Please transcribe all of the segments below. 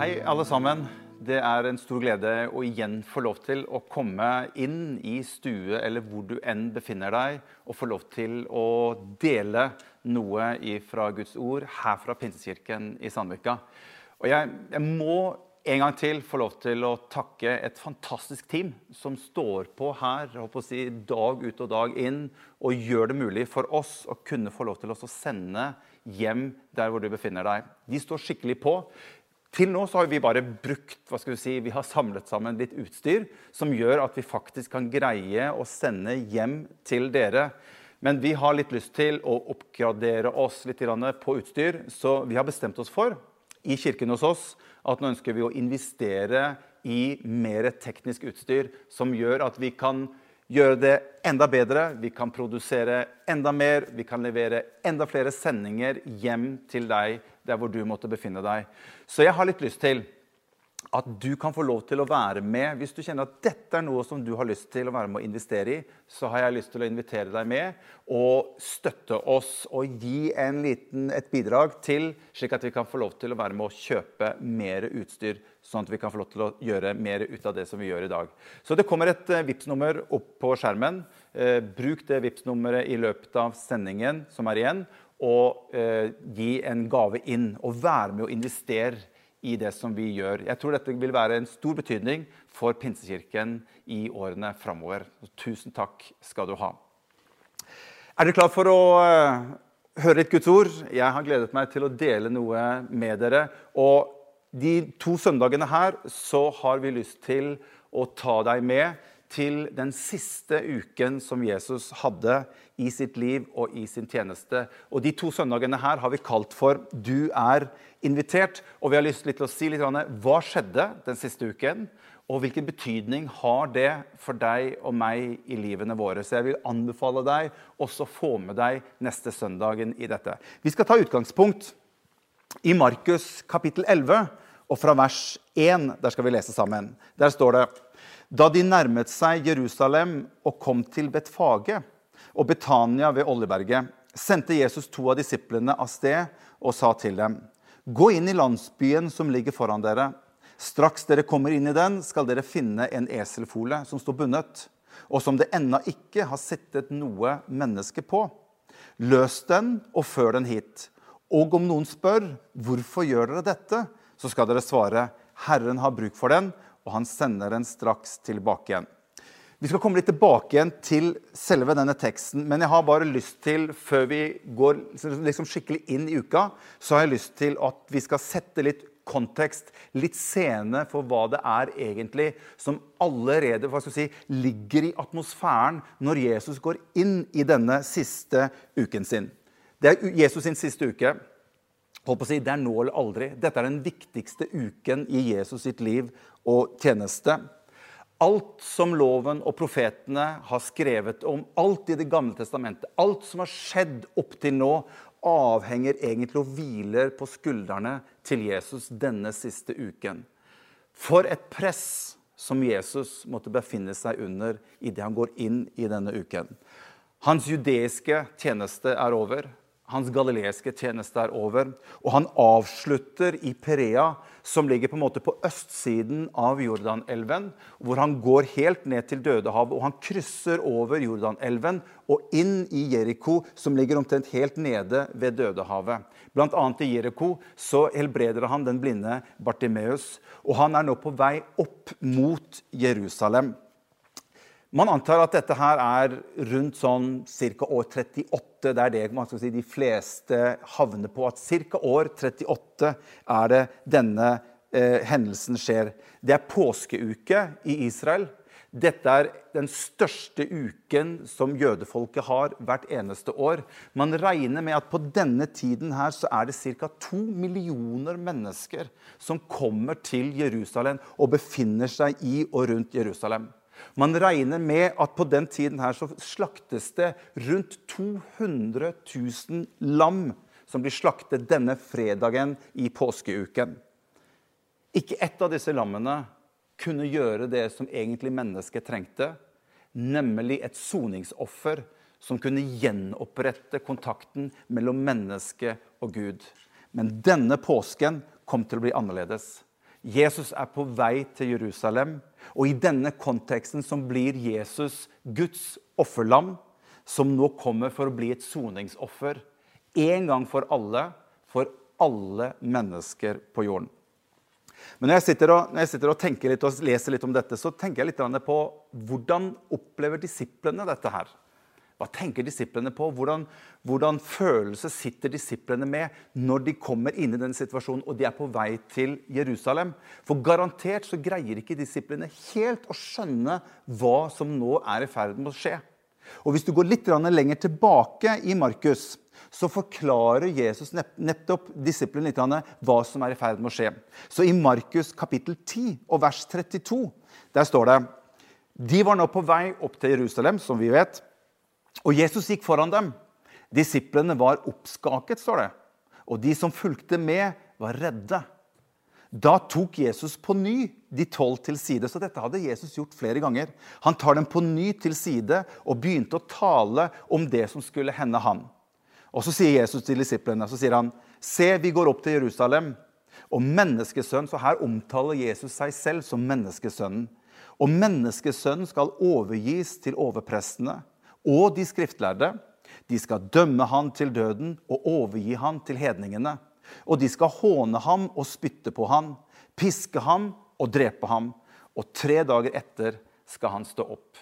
Hei, alle sammen. Det er en stor glede å igjen få lov til å komme inn i stue eller hvor du enn befinner deg, og få lov til å dele noe fra Guds ord her fra Pinsekirken i Sandvika. Og jeg, jeg, må en gang til få lov til å takke et fantastisk team som står på her å si, dag ut og dag inn og gjør det mulig for oss å kunne få lov til å sende hjem der hvor du befinner deg. De står skikkelig på. Til nå så har vi bare brukt hva skal Vi si, vi har samlet sammen litt utstyr som gjør at vi faktisk kan greie å sende hjem til dere. Men vi har litt lyst til å oppgradere oss litt på utstyr, så vi har bestemt oss for i kirken hos oss at nå ønsker vi å investere i mer teknisk utstyr som gjør at vi kan gjøre det enda bedre, vi kan produsere enda mer, vi kan levere enda flere sendinger hjem til deg der hvor du måtte befinne deg. Så jeg har litt lyst til at du kan få lov til å være med. Hvis du kjenner at dette er noe som du har lyst til å være med å investere i, så har jeg lyst til å invitere deg med og støtte oss og gi en liten, et bidrag til, slik at vi kan få lov til å være med å kjøpe mer utstyr. Sånn at vi kan få lov til å gjøre mer ut av det som vi gjør i dag. Så det kommer et uh, Vipps-nummer opp på skjermen. Uh, bruk det vips nummeret i løpet av sendingen som er igjen og eh, gi en gave inn og være med å investere i det som vi gjør. Jeg tror dette vil være en stor betydning for Pinsekirken i årene framover. Tusen takk skal du ha. Er du klar for å uh, høre litt Guds ord? Jeg har gledet meg til å dele noe med dere. Og de to søndagene her så har vi lyst til å ta deg med til den siste uken som Jesus hadde i sitt liv og i sin tjeneste. Og De to søndagene her har vi kalt for 'Du er invitert'. Og vi har lyst til å si litt hva skjedde den siste uken, og hvilken betydning har det for deg og meg i livene våre. Så jeg vil anbefale deg også å få med deg neste søndagen i dette. Vi skal ta utgangspunkt i Markus kapittel 11, og fra vers 1. Der skal vi lese sammen. Der står det da de nærmet seg Jerusalem og kom til Betfage og Betania ved Oljeberget, sendte Jesus to av disiplene av sted og sa til dem.: Gå inn i landsbyen som ligger foran dere. Straks dere kommer inn i den, skal dere finne en eselfole som står bundet, og som det ennå ikke har sittet noe menneske på. Løs den og før den hit. Og om noen spør hvorfor gjør dere dette, så skal dere svare Herren har bruk for den, og han sender den straks tilbake igjen. Vi skal komme litt tilbake igjen til selve denne teksten, men jeg har bare lyst til, før vi går liksom skikkelig inn i uka, så har jeg lyst til at vi skal sette litt kontekst, litt scene for hva det er egentlig som allerede hva skal si, ligger i atmosfæren når Jesus går inn i denne siste uken sin. Det er Jesus sin siste uke. Håper å si, Det er nå eller aldri. Dette er den viktigste uken i Jesus sitt liv og tjeneste. Alt som loven og profetene har skrevet om, alt i Det gamle testamentet, alt som har skjedd opp til nå, avhenger egentlig og hviler på skuldrene til Jesus denne siste uken. For et press som Jesus måtte befinne seg under idet han går inn i denne uken. Hans judeiske tjeneste er over. Hans galileiske tjeneste er over. Og han avslutter i Perea, som ligger på en måte på østsiden av Jordanelven. Hvor han går helt ned til Dødehavet, og han krysser over Jordanelven og inn i Jeriko, som ligger omtrent helt nede ved Dødehavet. Blant annet i Jeriko så helbreder han den blinde Bartimeus. Og han er nå på vei opp mot Jerusalem. Man antar at dette her er rundt sånn ca. år 38. Det er det man skal si, de fleste havner på. At ca. år 38 er det denne eh, hendelsen skjer. Det er påskeuke i Israel. Dette er den største uken som jødefolket har hvert eneste år. Man regner med at på denne tiden her så er det ca. to millioner mennesker som kommer til Jerusalem og befinner seg i og rundt Jerusalem. Man regner med at på den tiden her så slaktes det rundt 200 000 lam som blir slaktet denne fredagen i påskeuken. Ikke ett av disse lammene kunne gjøre det som egentlig mennesket trengte, nemlig et soningsoffer som kunne gjenopprette kontakten mellom menneske og Gud. Men denne påsken kom til å bli annerledes. Jesus er på vei til Jerusalem. Og i denne konteksten som blir Jesus Guds offerlam, som nå kommer for å bli et soningsoffer en gang for alle, for alle mennesker på jorden. Men når jeg, sitter og, jeg sitter og tenker litt og leser litt om dette, så tenker jeg litt på hvordan opplever disiplene dette her? Hva tenker disiplene på? Hvordan, hvordan følelse sitter disiplene med når de kommer inn i denne situasjonen og de er på vei til Jerusalem? For garantert så greier ikke disiplene helt å skjønne hva som nå er i ferd med å skje. Og Hvis du går litt lenger tilbake i Markus, så forklarer Jesus nettopp disiplene litt hva som er i ferd med å skje. Så i Markus kapittel 10 og vers 32 der står det De var nå på vei opp til Jerusalem, som vi vet. Og Jesus gikk foran dem. Disiplene var oppskaket, står det. Og de som fulgte med, var redde. Da tok Jesus på ny de tolv til side. Så dette hadde Jesus gjort flere ganger. Han tar dem på ny til side og begynte å tale om det som skulle hende han. Og så sier Jesus til disiplene så sier han, Se, vi går opp til Jerusalem. Og menneskesønn, så Her omtaler Jesus seg selv som menneskesønnen. Og menneskesønnen skal overgis til overprestene og de skriftlærde. De skal dømme han til døden og overgi han til hedningene. Og de skal håne ham og spytte på ham, piske ham og drepe ham. Og tre dager etter skal han stå opp.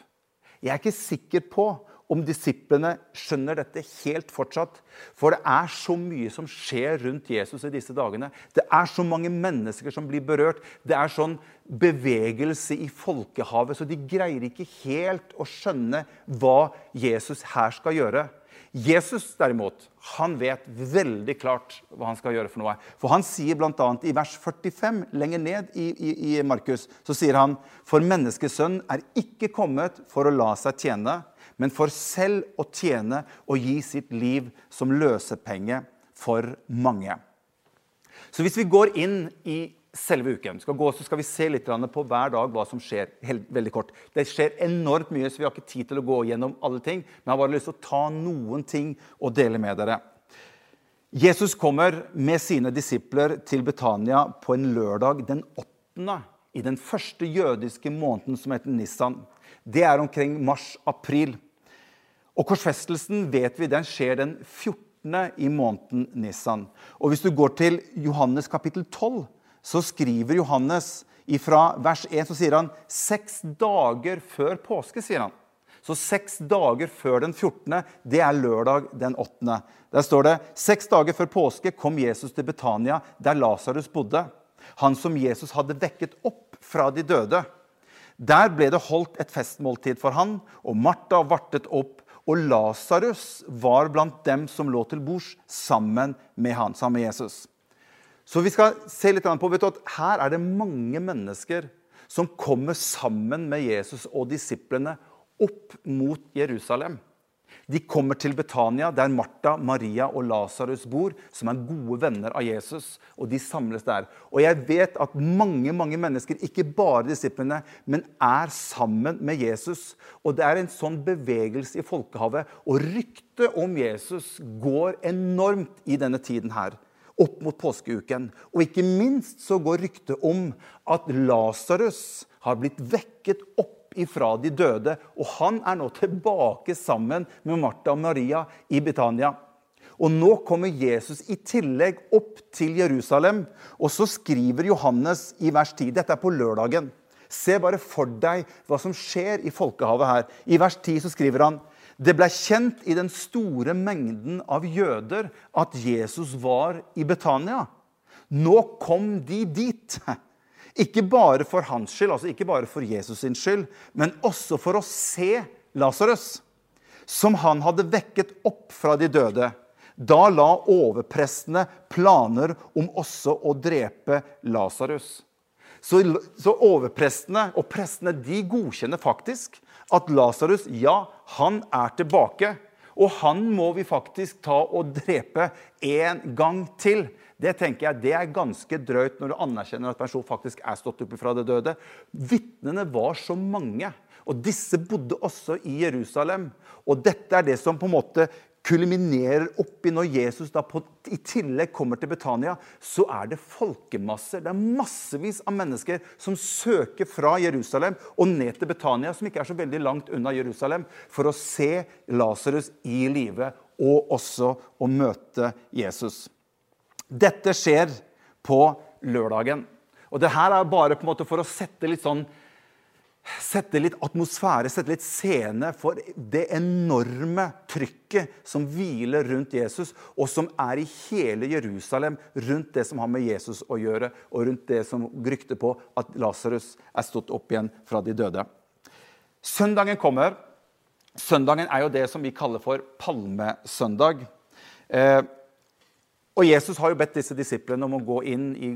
Jeg er ikke sikker på om disiplene skjønner dette helt fortsatt. For det er så mye som skjer rundt Jesus i disse dagene. Det er så mange mennesker som blir berørt. Det er sånn bevegelse i folkehavet, så de greier ikke helt å skjønne hva Jesus her skal gjøre. Jesus derimot, han vet veldig klart hva han skal gjøre. For noe. For Han sier bl.a. i vers 45, lenger ned i, i, i Markus, så sier han For menneskesønnen er ikke kommet for å la seg tjene, men for selv å tjene og gi sitt liv som løsepenge for mange. Så hvis vi går inn i selve uken, skal gå, så skal vi se litt på hver dag hva som skjer. veldig kort. Det skjer enormt mye, så vi har ikke tid til å gå gjennom alle ting. Men jeg har bare lyst til å ta noen ting og dele med dere. Jesus kommer med sine disipler til Betania på en lørdag den 8. i den første jødiske måneden som heter Nissan. Det er omkring mars-april. Og korsfestelsen vet vi, den skjer den 14. i måneden Nissan. Og hvis du går til Johannes kapittel 12, så skriver Johannes ifra vers 1 så sier han seks dager før påske. sier han. Så seks dager før den 14., det er lørdag den 8. Der står det seks dager før påske kom Jesus til Betania, der Lasarus bodde. Han som Jesus hadde vekket opp fra de døde. Der ble det holdt et festmåltid for han, og Martha vartet opp og Lasarus var blant dem som lå til bords sammen med han, sammen med Jesus. Så vi skal se litt på vet du, at Her er det mange mennesker som kommer sammen med Jesus og disiplene opp mot Jerusalem. De kommer til Betania, der Martha, Maria og Lasarus bor, som er gode venner av Jesus. og De samles der. Og jeg vet at mange mange mennesker, ikke bare disiplene, men er sammen med Jesus. Og det er en sånn bevegelse i folkehavet. Og ryktet om Jesus går enormt i denne tiden her. Opp mot påskeuken. Og ikke minst så går ryktet om at Lasarus har blitt vekket opp ifra de døde. Og han er nå tilbake sammen med Martha og Maria i Britannia. Og nå kommer Jesus i tillegg opp til Jerusalem. Og så skriver Johannes i vers 10 Dette er på lørdagen. Se bare for deg hva som skjer i folkehavet her. I vers 10 så skriver han det ble kjent i den store mengden av jøder at Jesus var i Betania. Nå kom de dit. Ikke bare for hans skyld, altså ikke bare for Jesus sin skyld, men også for å se Lasarus, som han hadde vekket opp fra de døde. Da la overprestene planer om også å drepe Lasarus. Så, så, overprestene og prestene de godkjenner faktisk at Lasarus ja, han er tilbake. Og han må vi faktisk ta og drepe en gang til. Det tenker jeg, det er ganske drøyt når du anerkjenner at personen faktisk er stått opp fra det døde. Vitnene var så mange. Og disse bodde også i Jerusalem. Og dette er det som på en måte kulminerer oppi når Jesus da på, i tillegg kommer til Betania, så er det folkemasser. Det er massevis av mennesker som søker fra Jerusalem og ned til Betania, som ikke er så veldig langt unna Jerusalem, for å se Lasarus i live og også å møte Jesus. Dette skjer på lørdagen. Og det her er bare på en måte for å sette litt sånn Sette litt atmosfære, sette litt scene for det enorme trykket som hviler rundt Jesus, og som er i hele Jerusalem rundt det som har med Jesus å gjøre, og rundt det som rykter på at Lasarus er stått opp igjen fra de døde. Søndagen kommer. Søndagen er jo det som vi kaller for palmesøndag. Eh, og Jesus har jo bedt disse disiplene om å gå inn i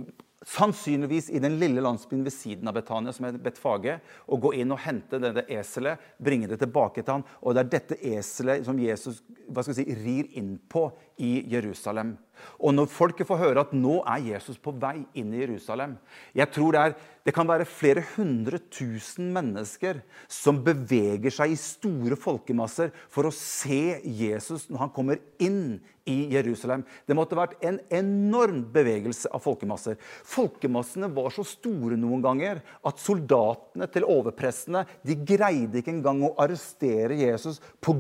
sannsynligvis i den lille landsbyen ved siden av Betania, som heter Betfage, og gå inn og hente dette eselet, bringe det tilbake til ham. Og det er dette eselet som Jesus hva skal si, rir inn på i Jerusalem. Og når folket får høre at nå er Jesus på vei inn i Jerusalem jeg tror Det, er, det kan være flere hundre tusen mennesker som beveger seg i store folkemasser for å se Jesus når han kommer inn i Jerusalem. Det måtte vært en enorm bevegelse av folkemasser. Folkemassene var så store noen ganger at soldatene til overprestene de greide ikke engang å arrestere Jesus pga.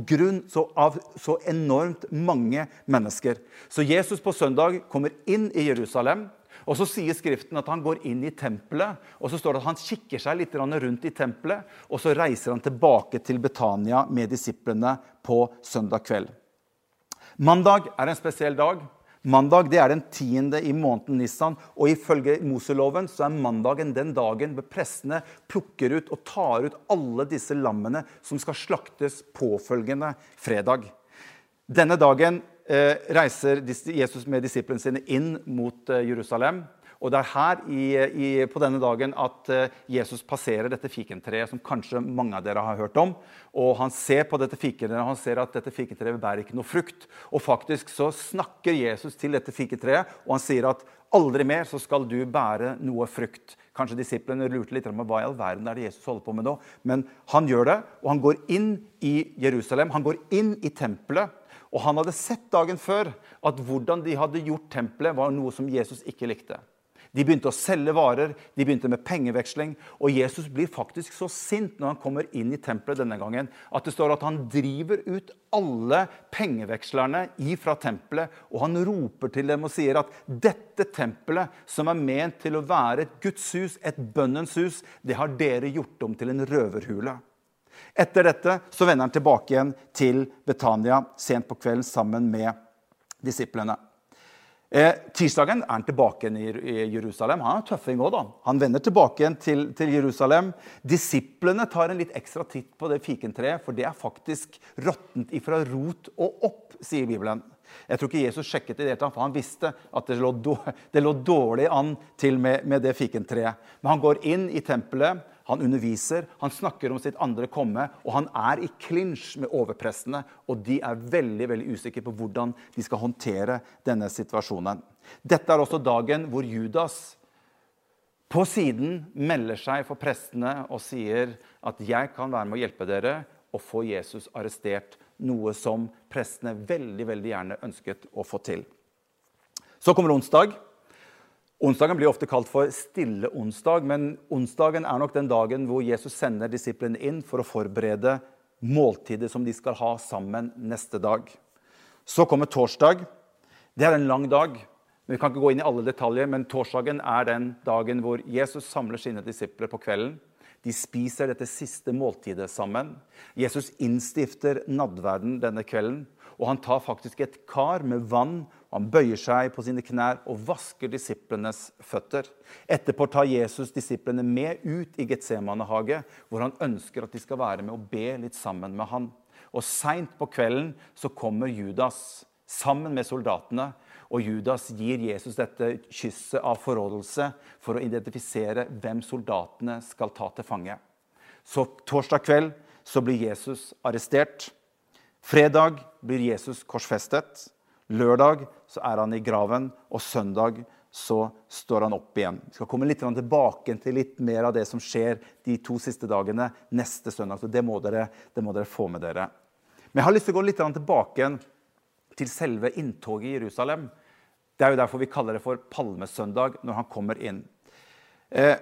Så, av så enormt mange mennesker. Så Jesus på søndag kommer inn i Jerusalem. Og Så sier Skriften at han går inn i tempelet, og så står det at han kikker seg litt rundt i tempelet, og så reiser han tilbake til Betania med disiplene på søndag kveld. Mandag er en spesiell dag. Mandag det er den tiende i måneden Nissan, og ifølge Moseloven så er mandagen den dagen hvor prestene plukker ut og tar ut alle disse lammene som skal slaktes påfølgende fredag. Denne dagen reiser Jesus med disiplene sine inn mot eh, Jerusalem. Og Det er her i, i, på denne dagen at eh, Jesus passerer dette fikentreet, som kanskje mange av dere har hørt om. Og Han ser på dette fikentreet og han ser at dette fikentreet bærer ikke noe frukt. Og faktisk så snakker Jesus til dette fikentreet, og han sier at aldri mer så skal du bære noe frukt. Kanskje disiplene lurte litt om hva i all verden er det Jesus holder på med nå. Men han gjør det, og han går inn i Jerusalem. Han går inn i tempelet. Og han hadde sett dagen før at hvordan de hadde gjort tempelet, var noe som Jesus ikke likte. De begynte å selge varer, de begynte med pengeveksling. Og Jesus blir faktisk så sint når han kommer inn i tempelet denne gangen, at det står at han driver ut alle pengevekslerne ifra tempelet, og han roper til dem og sier at dette tempelet, som er ment til å være et Guds hus, et bønnens hus, det har dere gjort om til en røverhule. Etter dette så vender han tilbake igjen til Betania sent på kvelden sammen med disiplene. Eh, tirsdagen er han tilbake igjen i, Jerusalem. Han er tøffing òg, da. Han vender tilbake igjen til, til, Jerusalem. Disiplene tar en litt ekstra titt på det fikentreet, for det er faktisk råttent ifra rot og opp, sier Bibelen. Jeg tror ikke Jesus sjekket det, for han visste at det lå, dårlig an til med det fikentreet. Men han går inn i tempelet han underviser, han snakker om sitt andre komme, og han er i klinsj med overprestene. Og de er veldig veldig usikre på hvordan de skal håndtere denne situasjonen. Dette er også dagen hvor Judas på siden melder seg for prestene og sier at 'jeg kan være med å hjelpe dere' å få Jesus arrestert. Noe som prestene veldig, veldig gjerne ønsket å få til. Så kommer onsdag. Onsdagen blir ofte kalt for stille onsdag, men onsdagen er nok den dagen hvor Jesus sender disiplene inn for å forberede måltidet som de skal ha sammen neste dag. Så kommer torsdag. Det er en lang dag. Vi kan ikke gå inn i alle detaljer, men torsdagen er den dagen hvor Jesus samler sine disipler på kvelden. De spiser dette siste måltidet sammen. Jesus innstifter nadverden denne kvelden. Og han tar faktisk et kar med vann han bøyer seg på sine knær og vasker disiplenes føtter. Etterpå tar Jesus disiplene med ut i Getsemanehage, hvor han ønsker at de skal være med og be litt sammen med han. Og Seint på kvelden så kommer Judas sammen med soldatene. Og Judas gir Jesus dette kysset av forrådelse for å identifisere hvem soldatene skal ta til fange. Så torsdag kveld så blir Jesus arrestert. Fredag blir Jesus korsfestet. Lørdag så er han i graven, og søndag så står han opp igjen. Vi skal komme litt tilbake til litt mer av det som skjer de to siste dagene neste søndag. så Det må dere, det må dere få med dere. Men jeg har lyst til å gå litt tilbake til selve inntoget i Jerusalem. Det er jo derfor vi kaller det for palmesøndag, når han kommer inn. Eh,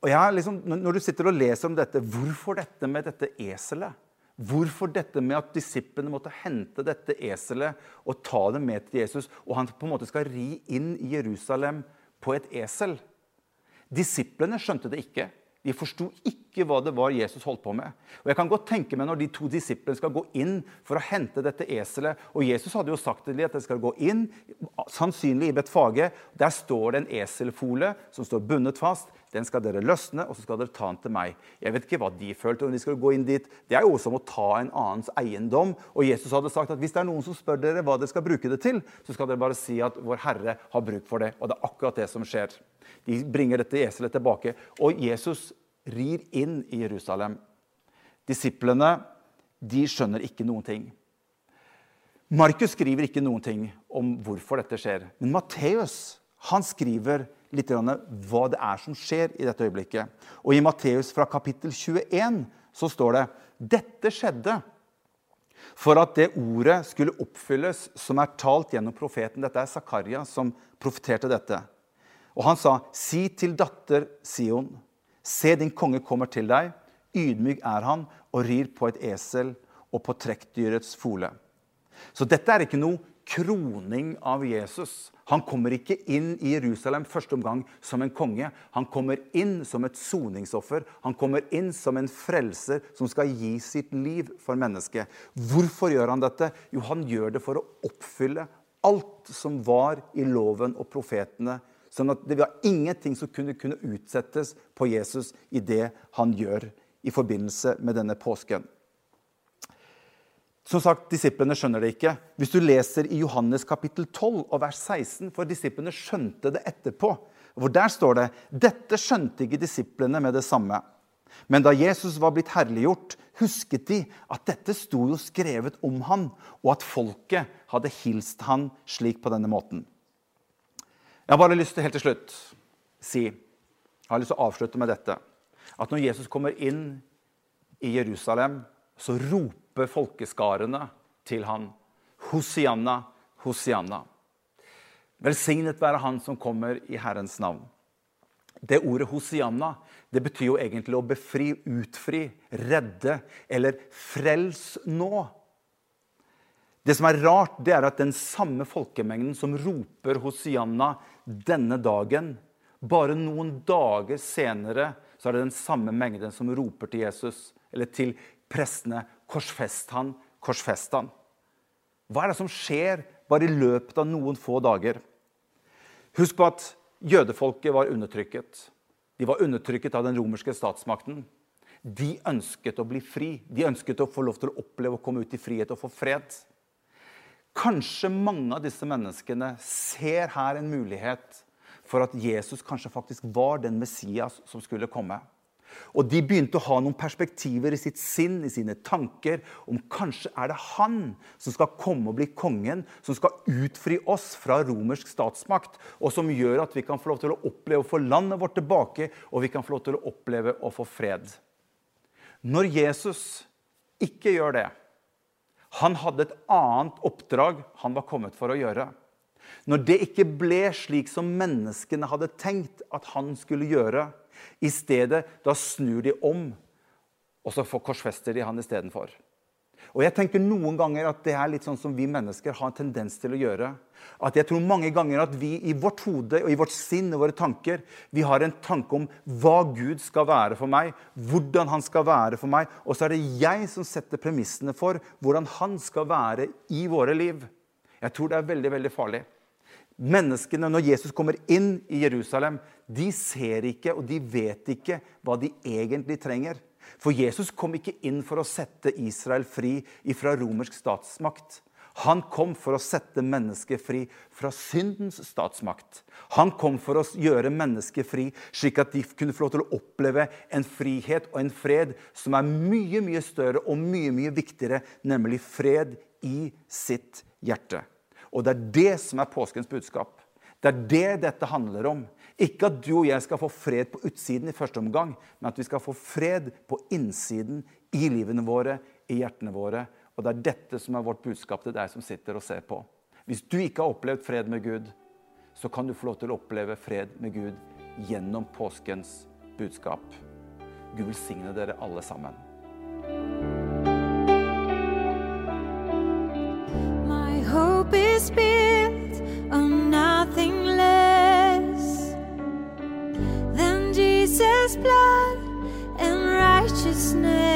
og liksom, Når du sitter og leser om dette, hvorfor dette med dette eselet? Hvorfor dette med at disiplene måtte hente dette eselet og ta det med til Jesus, og han på en måte skal ri inn i Jerusalem på et esel? Disiplene skjønte det ikke. De forsto ikke hva det var Jesus holdt på med. Og jeg kan godt tenke meg Når de to disiplene skal gå inn for å hente dette eselet og Jesus hadde jo sagt til dem at de skal gå inn, sannsynlig i Betfage. Der står det en eselfole som står bundet fast. Den skal dere løsne, og så skal dere ta den til meg. Jeg vet ikke hva de følte når de skulle gå inn dit. Det er jo som å ta en annens eiendom. Og Jesus hadde sagt at hvis det er noen som spør dere hva dere skal bruke det til, så skal dere bare si at vår Herre har bruk for det. Og det er akkurat det som skjer. De bringer dette eselet tilbake. Og Jesus rir inn i Jerusalem. Disiplene de skjønner ikke noen ting. Markus skriver ikke noen ting om hvorfor dette skjer. Men Matteus han skriver litt hva det er som skjer i dette øyeblikket. Og I Matteus fra kapittel 21 så står det dette skjedde for at det ordet skulle oppfylles som er talt gjennom profeten. Dette er Zakaria som profeterte dette. Og han sa, si til datter Sion, se din konge kommer til deg. Ydmyk er han og rir på et esel og på trekkdyrets fole. Så dette er ikke noe kroning av Jesus. Han kommer ikke inn i Jerusalem første omgang som en konge. Han kommer inn som et soningsoffer. Han kommer inn som en frelser som skal gi sitt liv for mennesket. Hvorfor gjør han dette? Jo, han gjør det for å oppfylle alt som var i loven og profetene. Sånn at det var ingenting som kunne, kunne utsettes på Jesus i det han gjør i forbindelse med denne påsken. Som sagt, Disiplene skjønner det ikke. Hvis du leser i Johannes kapittel 12 og vers 16, for disiplene skjønte det etterpå, hvor der står det dette skjønte ikke disiplene med det samme. Men da Jesus var blitt herliggjort, husket de at dette sto jo skrevet om han, og at folket hadde hilst han slik på denne måten. Jeg har bare lyst til helt til slutt si, jeg har lyst til å avslutte med dette, at når Jesus kommer inn i Jerusalem, så roper folkeskarene til han. Hosianna, Hosianna. Velsignet være han som kommer i Herrens navn. Det ordet Hosianna det betyr jo egentlig å befri, utfri, redde eller frels nå. Det som er rart, det er at den samme folkemengden som roper Hosianna denne dagen, bare noen dager senere så er det den samme mengden som roper til Jesus, eller til prestene Korsfest han, korsfest han. Hva er det som skjer bare i løpet av noen få dager? Husk på at jødefolket var undertrykket. De var undertrykket av den romerske statsmakten. De ønsket å bli fri. De ønsket å få lov til å oppleve å komme ut i frihet og få fred. Kanskje mange av disse menneskene ser her en mulighet for at Jesus kanskje faktisk var den Messias som skulle komme. Og de begynte å ha noen perspektiver i sitt sinn, i sine tanker, om kanskje er det han som skal komme og bli kongen, som skal utfri oss fra romersk statsmakt, og som gjør at vi kan få lov til å oppleve å få landet vårt tilbake, og vi kan få lov til å oppleve å få fred. Når Jesus ikke gjør det Han hadde et annet oppdrag han var kommet for å gjøre. Når det ikke ble slik som menneskene hadde tenkt at han skulle gjøre, i stedet, da snur de om, og så korsfester de han istedenfor. Og jeg tenker noen ganger at det er litt sånn som vi mennesker har en tendens til å gjøre. At jeg tror mange ganger at vi i vårt hode og i vårt sinn og våre tanker vi har en tanke om hva Gud skal være for meg, hvordan han skal være for meg. Og så er det jeg som setter premissene for hvordan han skal være i våre liv. Jeg tror det er veldig, veldig farlig. Menneskene, når Jesus kommer inn i Jerusalem, de ser ikke og de vet ikke hva de egentlig trenger. For Jesus kom ikke inn for å sette Israel fri fra romersk statsmakt. Han kom for å sette mennesket fri fra syndens statsmakt. Han kom for å gjøre mennesket fri, slik at de kunne få lov til å oppleve en frihet og en fred som er mye mye større og mye mye viktigere, nemlig fred i sitt hjerte. Og det er det som er påskens budskap. Det er det dette handler om. Ikke at du og jeg skal få fred på utsiden i første omgang, men at vi skal få fred på innsiden, i livene våre, i hjertene våre. Og det er dette som er vårt budskap til deg som sitter og ser på. Hvis du ikke har opplevd fred med Gud, så kan du få lov til å oppleve fred med Gud gjennom påskens budskap. Gud velsigne dere alle sammen. My hope is built righteousness.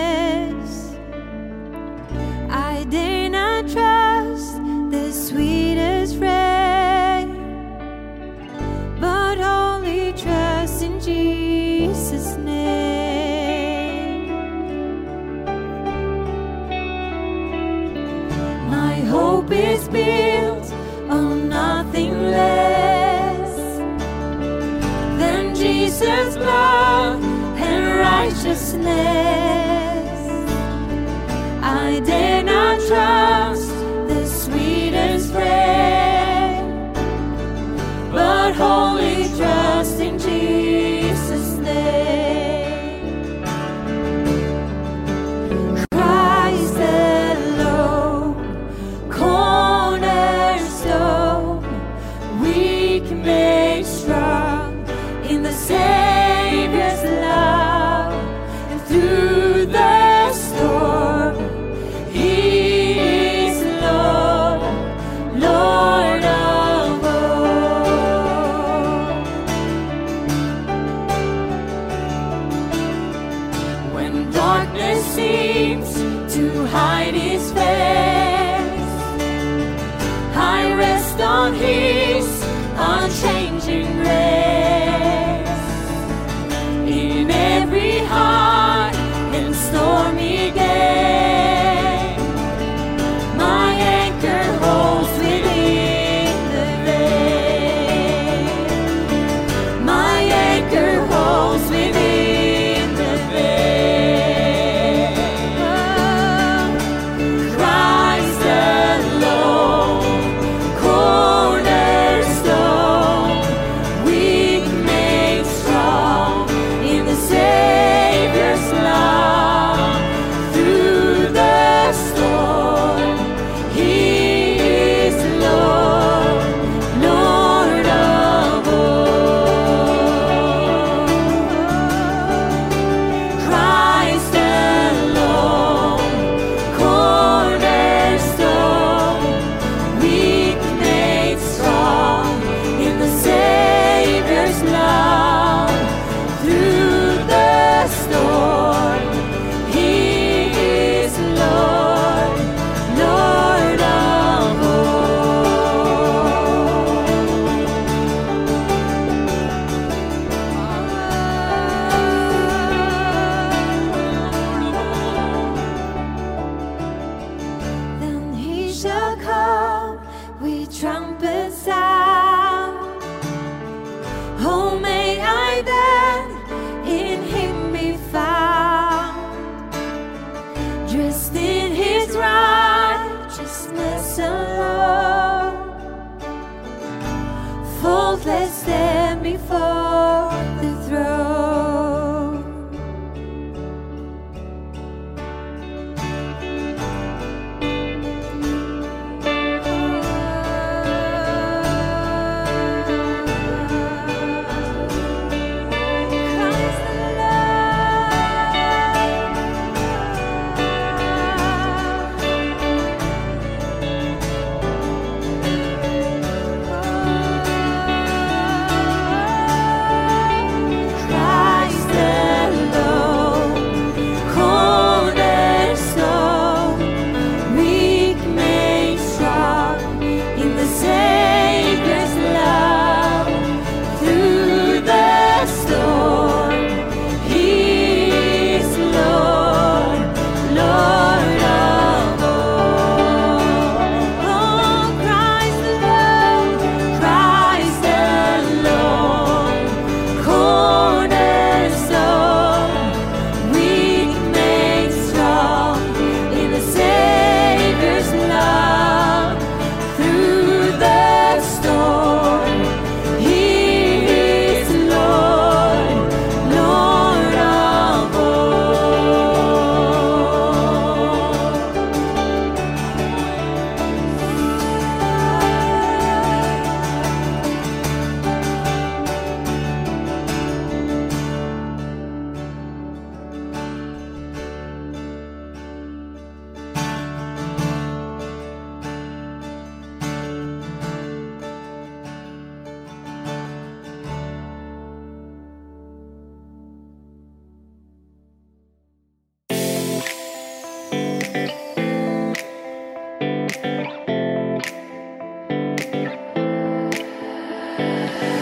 Bye.